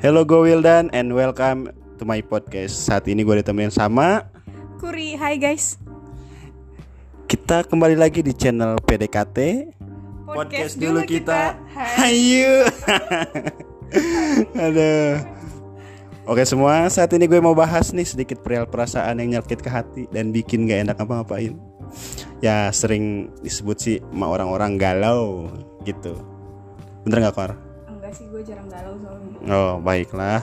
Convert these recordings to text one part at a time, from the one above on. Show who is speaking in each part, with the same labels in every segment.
Speaker 1: Hello gue Wildan and welcome to my podcast Saat ini gue ditemenin sama
Speaker 2: Kuri, hai guys
Speaker 1: Kita kembali lagi di channel PDKT
Speaker 2: Podcast dulu kita.
Speaker 1: Hayu Aduh Oke semua, saat ini gue mau bahas nih sedikit perihal perasaan yang nyelkit ke hati dan bikin gak enak apa-ngapain. Ya sering disebut sih sama orang-orang galau gitu. Bener gak Kor?
Speaker 2: Enggak sih, gue jarang galau soalnya.
Speaker 1: Oh baiklah.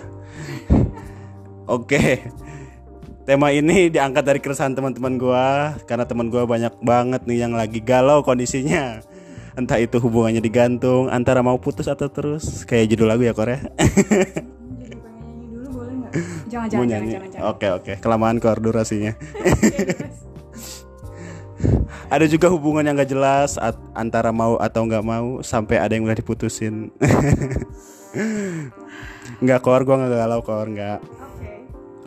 Speaker 1: Oke. Tema ini diangkat dari keresahan teman-teman gua Karena teman gua banyak banget nih yang lagi galau kondisinya. Entah itu hubungannya digantung Antara mau putus atau terus. Kayak judul lagu ya Kor ya?
Speaker 2: Jadi pengen nyanyi dulu boleh nggak? Jangan, jangan, jangan, jangan, jangan.
Speaker 1: Oke oke. Kelamaan Kor durasinya.
Speaker 2: Oke, terus.
Speaker 1: Ada juga hubungan yang gak jelas Antara mau atau nggak mau Sampai ada yang udah diputusin Nggak Kor Gua nggak galau Kor Nggak
Speaker 2: Oke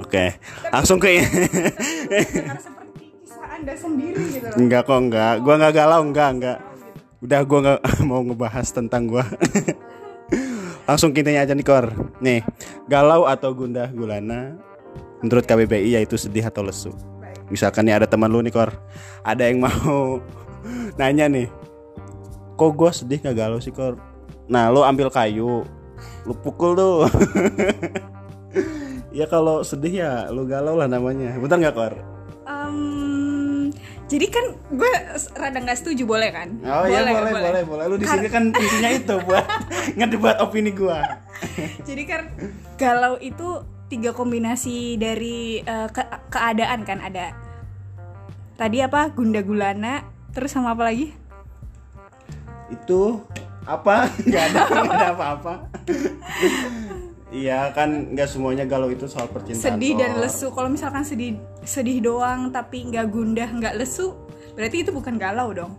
Speaker 1: Oke Langsung ke
Speaker 2: Karena seperti kisah anda sendiri gitu loh
Speaker 1: Enggak kok enggak, gua enggak galau enggak enggak. Udah gua enggak mau ngebahas tentang gua. Langsung kintanya aja nih Kor. Nih, galau atau gundah gulana menurut KBBI yaitu sedih atau lesu. Misalkan nih ada teman lu nih Kor, ada yang mau nanya nih, kok gua sedih nggak galau sih Kor? Nah lu ambil kayu, lu pukul tuh. ya kalau sedih ya lu galau lah namanya. Betul nggak Kor?
Speaker 2: Em, jadi kan gue rada nggak setuju boleh kan?
Speaker 1: Oh iya boleh boleh boleh. Lu di sini kan intinya itu buat ngedebat opini gua.
Speaker 2: Jadi kan galau itu tiga kombinasi dari eh, ke- keadaan kan ada. Tadi apa? Gunda gulana, terus sama apa lagi?
Speaker 1: Itu apa? Ada nggak ada apa-apa. Iya kan nggak semuanya galau itu soal percintaan.
Speaker 2: sedih dan
Speaker 1: Kor.
Speaker 2: lesu kalau misalkan sedih sedih doang tapi nggak gundah nggak lesu berarti itu bukan galau dong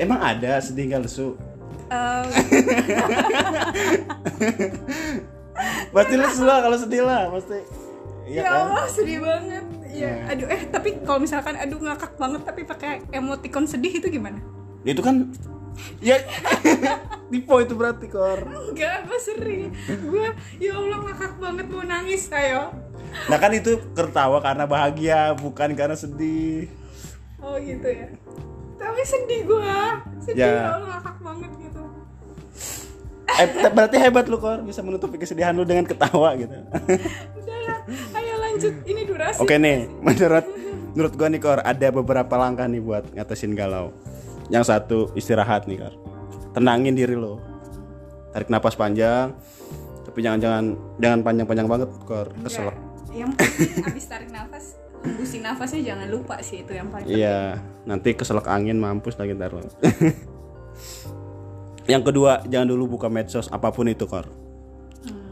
Speaker 1: Emang ada sedih nggak lesu?
Speaker 2: Em,
Speaker 1: Pasti lesu lah kalau sedih lah pasti. Iya
Speaker 2: ya
Speaker 1: kan?
Speaker 2: Allah sedih banget ya
Speaker 1: Iya.
Speaker 2: aduh eh tapi kalau misalkan aduh ngakak banget tapi pakai emoticon sedih itu gimana
Speaker 1: Itu kan ya tipe itu berarti kor.
Speaker 2: enggak gue seri gue ya Allah ngakak banget mau nangis ayo
Speaker 1: Nah kan itu tertawa karena bahagia bukan karena sedih.
Speaker 2: oh gitu ya tapi sedih gue sedih
Speaker 1: Ya.
Speaker 2: ya Allah ngakak banget gitu
Speaker 1: berarti hebat lu kor bisa menutupi kesedihan lu dengan ketawa gitu.
Speaker 2: udah lah ayo lanjut ini durasi
Speaker 1: Oke nih, menurut menurut gua nih Kor, ada beberapa langkah nih buat ngatasin galau. Yang satu istirahat nih Kor. Tenangin diri lo. Tarik napas panjang. Tapi jangan-jangan jangan panjang-panjang banget Kor, kesel.
Speaker 2: Yang penting abis tarik nafas hembusin nafasnya jangan lupa sih itu yang paling
Speaker 1: Iya, nanti keselak angin mampus lagi ntar lo. Yang kedua, jangan dulu buka medsos apa pun itu Kor.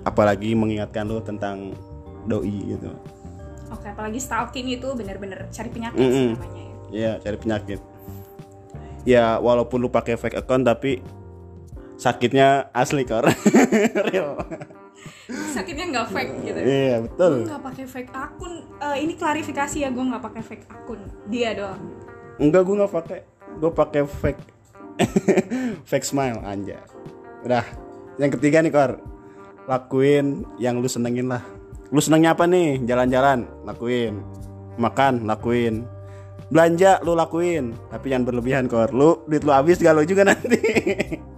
Speaker 1: Apalagi mengingatkan lo tentang doi gitu.
Speaker 2: Oke, apalagi stalking itu bener-bener cari penyakit sih
Speaker 1: Mm-mm.
Speaker 2: namanya ya.
Speaker 1: Iya, cari penyakit. Ya, walaupun lu pakai fake account tapi sakitnya asli kor. Real.
Speaker 2: Sakitnya nggak fake gitu.
Speaker 1: Iya,
Speaker 2: Gue
Speaker 1: betul.
Speaker 2: nggak pakai fake akun. Eh, ini klarifikasi ya, gue nggak pakai fake akun. Dia doang.
Speaker 1: Enggak, gua nggak pakai. Gua pakai fake fake smile anja. Udah. Yang ketiga nih, Kor. Lakuin yang lu senengin lah. Lu senengnya apa nih? Jalan-jalan, lakuin. Makan, lakuin. Belanja lu lakuin, tapi jangan berlebihan, Kor. Lu duit lu habis galau juga nanti.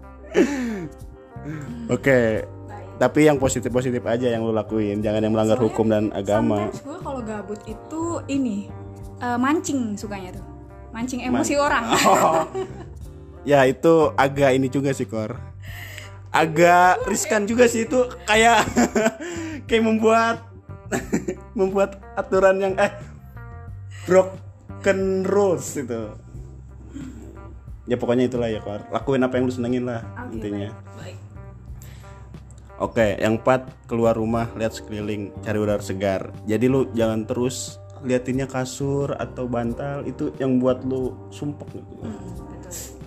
Speaker 1: Oke,
Speaker 2: Baik.
Speaker 1: tapi yang positif-positif aja yang lu lakuin, jangan yang melanggar hukum dan agama.
Speaker 2: Gue kalau gabut itu ini eh, mancing sukanya tuh. Mancing emosi orang.
Speaker 1: Oh. ya itu agak ini juga sih kor agak riskan juga sih itu kayak kayak membuat membuat aturan yang eh broken rules itu ya pokoknya itulah ya kor lakuin apa yang lu senengin lah
Speaker 2: Oke,
Speaker 1: intinya
Speaker 2: baik. Baik.
Speaker 1: oke yang empat keluar rumah lihat sekeliling cari udara segar jadi lu jangan terus liatinnya kasur atau bantal itu yang buat lu sumpek gitu
Speaker 2: Hmm.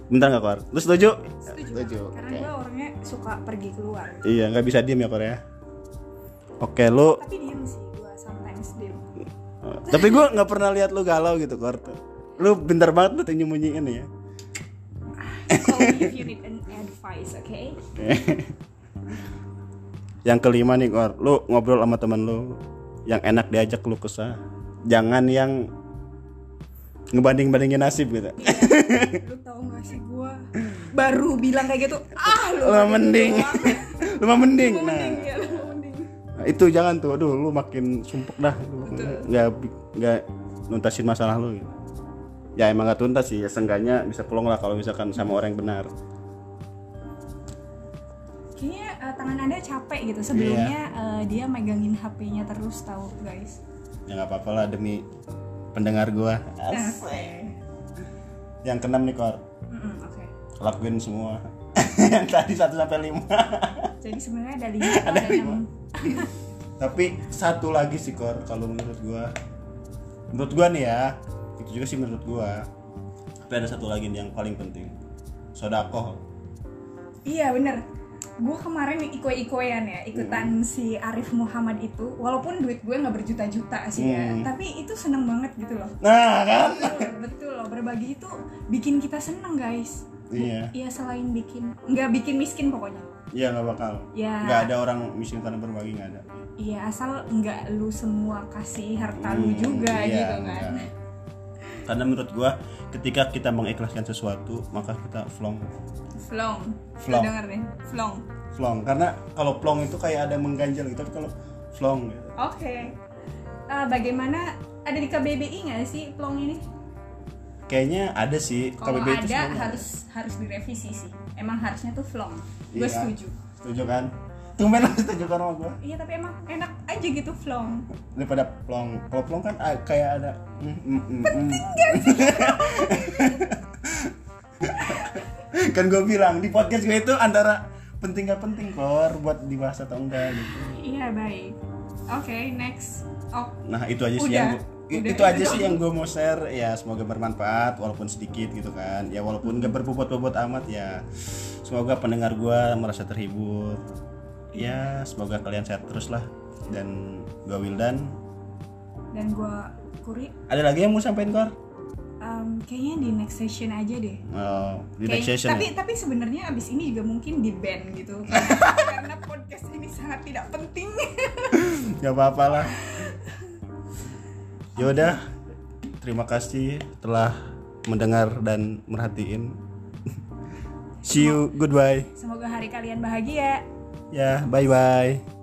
Speaker 1: Bentar nggak kor lu setuju
Speaker 2: Setuju.
Speaker 1: Setuju.
Speaker 2: Karena
Speaker 1: oke.
Speaker 2: gue orangnya suka pergi keluar.
Speaker 1: Iya, nggak bisa diem ya Kor ya. Oke, lu
Speaker 2: Tapi diem sih gue sometimes diem.
Speaker 1: eh, tapi gua nggak pernah lihat lu galau gitu Kor. tuh. Lu bentar banget lu tuh nyembunyiin ya.
Speaker 2: Call me if you need an advice, okay?
Speaker 1: yang kelima nih Kor lu ngobrol sama temen lu yang enak diajak lu kesah jangan yang ngebanding bandingin nasib gitu.
Speaker 2: Lu tau gak sih gua baru bilang kayak gitu ah lu
Speaker 1: lu mah mending. lu mah mending.
Speaker 2: Lu
Speaker 1: nah.
Speaker 2: mending ya lu mending.
Speaker 1: Nah, itu jangan tuh aduh lu makin sumpuk dah. Nggak nggak nuntasin masalah lu gitu. ya emang gak tuntas sih ya seenggaknya bisa pelong lah kalau misalkan sama orang yang benar.
Speaker 2: Kayaknya eh, tangan anda capek gitu sebelumnya
Speaker 1: Iya.
Speaker 2: eh, dia megangin HP-nya terus tahu guys.
Speaker 1: Ya nggak apa-apa lah demi pendengar gua. Yang keenam nih kor.
Speaker 2: Mm-mm, oke.
Speaker 1: Lakuin semua. Yang tadi 1 sampai 5
Speaker 2: jadi sebenarnya ada lima ada enam
Speaker 1: tapi satu lagi sih kor kalau menurut gua. Menurut gua nih ya itu juga sih menurut gua. Tapi ada satu lagi nih yang paling penting. Sodako
Speaker 2: iya bener gue kemarin ikoy-ikoyan ya ikutan
Speaker 1: Hmm.
Speaker 2: si Arif Muhammad itu. Walaupun duit gue nggak berjuta-juta sih ya
Speaker 1: Hmm.
Speaker 2: tapi itu seneng banget gitu loh.
Speaker 1: Nah kan?
Speaker 2: Betul, betul loh. Berbagi itu bikin kita seneng guys.
Speaker 1: Iya.
Speaker 2: Iya selain bikin nggak bikin miskin pokoknya.
Speaker 1: Iya nggak bakal.
Speaker 2: Ya
Speaker 1: nggak ada orang miskin karena berbagi nggak ada.
Speaker 2: Iya asal nggak lu semua kasih harta lu
Speaker 1: Hmm,
Speaker 2: juga
Speaker 1: iya,
Speaker 2: gitu kan.
Speaker 1: enggak. Karena menurut gua ketika kita mengikhlaskan sesuatu maka kita flong.
Speaker 2: Flong.
Speaker 1: Flong.
Speaker 2: Denger nih flong.
Speaker 1: Flong. Karena kalau plong itu kayak ada mengganjal gitu tapi kalau flong gitu.
Speaker 2: oke. Eh, bagaimana ada di KBBI nggak sih plong ini?
Speaker 1: Kayaknya ada sih
Speaker 2: kalau
Speaker 1: KBBI itu
Speaker 2: ada
Speaker 1: sebenarnya.
Speaker 2: harus harus direvisi sih. Emang harusnya tuh flong. Gue
Speaker 1: Iya.
Speaker 2: setuju.
Speaker 1: Setuju kan? Tumben lu setuju kan sama gua?
Speaker 2: Iya tapi emang enak aja gitu flong.
Speaker 1: Daripada plong. Kalau plong kan ah, kayak ada mm, mm, mm, penting gak sih? Kan gue bilang di podcast gue itu antara penting gak penting kor buat dibahas atau enggak gitu.
Speaker 2: Iya baik. Oke next. Oh
Speaker 1: nah itu aja sih
Speaker 2: Udah.
Speaker 1: yang gua-
Speaker 2: Udah,
Speaker 1: itu aja
Speaker 2: itu
Speaker 1: sih yang gue mau share. Ya semoga bermanfaat walaupun sedikit gitu kan. Ya walaupun gak berbobot-bobot amat ya semoga pendengar gue merasa terhibur. Ya semoga kalian sehat terus lah. Dan gue Wildan.
Speaker 2: Dan gue kuri
Speaker 1: ada lagi yang mau sampaikan kor
Speaker 2: um, kayaknya di next session aja deh
Speaker 1: oh, di
Speaker 2: Kayak-
Speaker 1: next session
Speaker 2: tapi
Speaker 1: ya?
Speaker 2: tapi sebenarnya abis ini juga mungkin di ban gitu karena, podcast ini sangat tidak penting
Speaker 1: Gak apa-apa lah. Yaudah, terima kasih telah mendengar dan merhatiin. See you, goodbye.
Speaker 2: semoga hari kalian bahagia
Speaker 1: Ya, bye bye.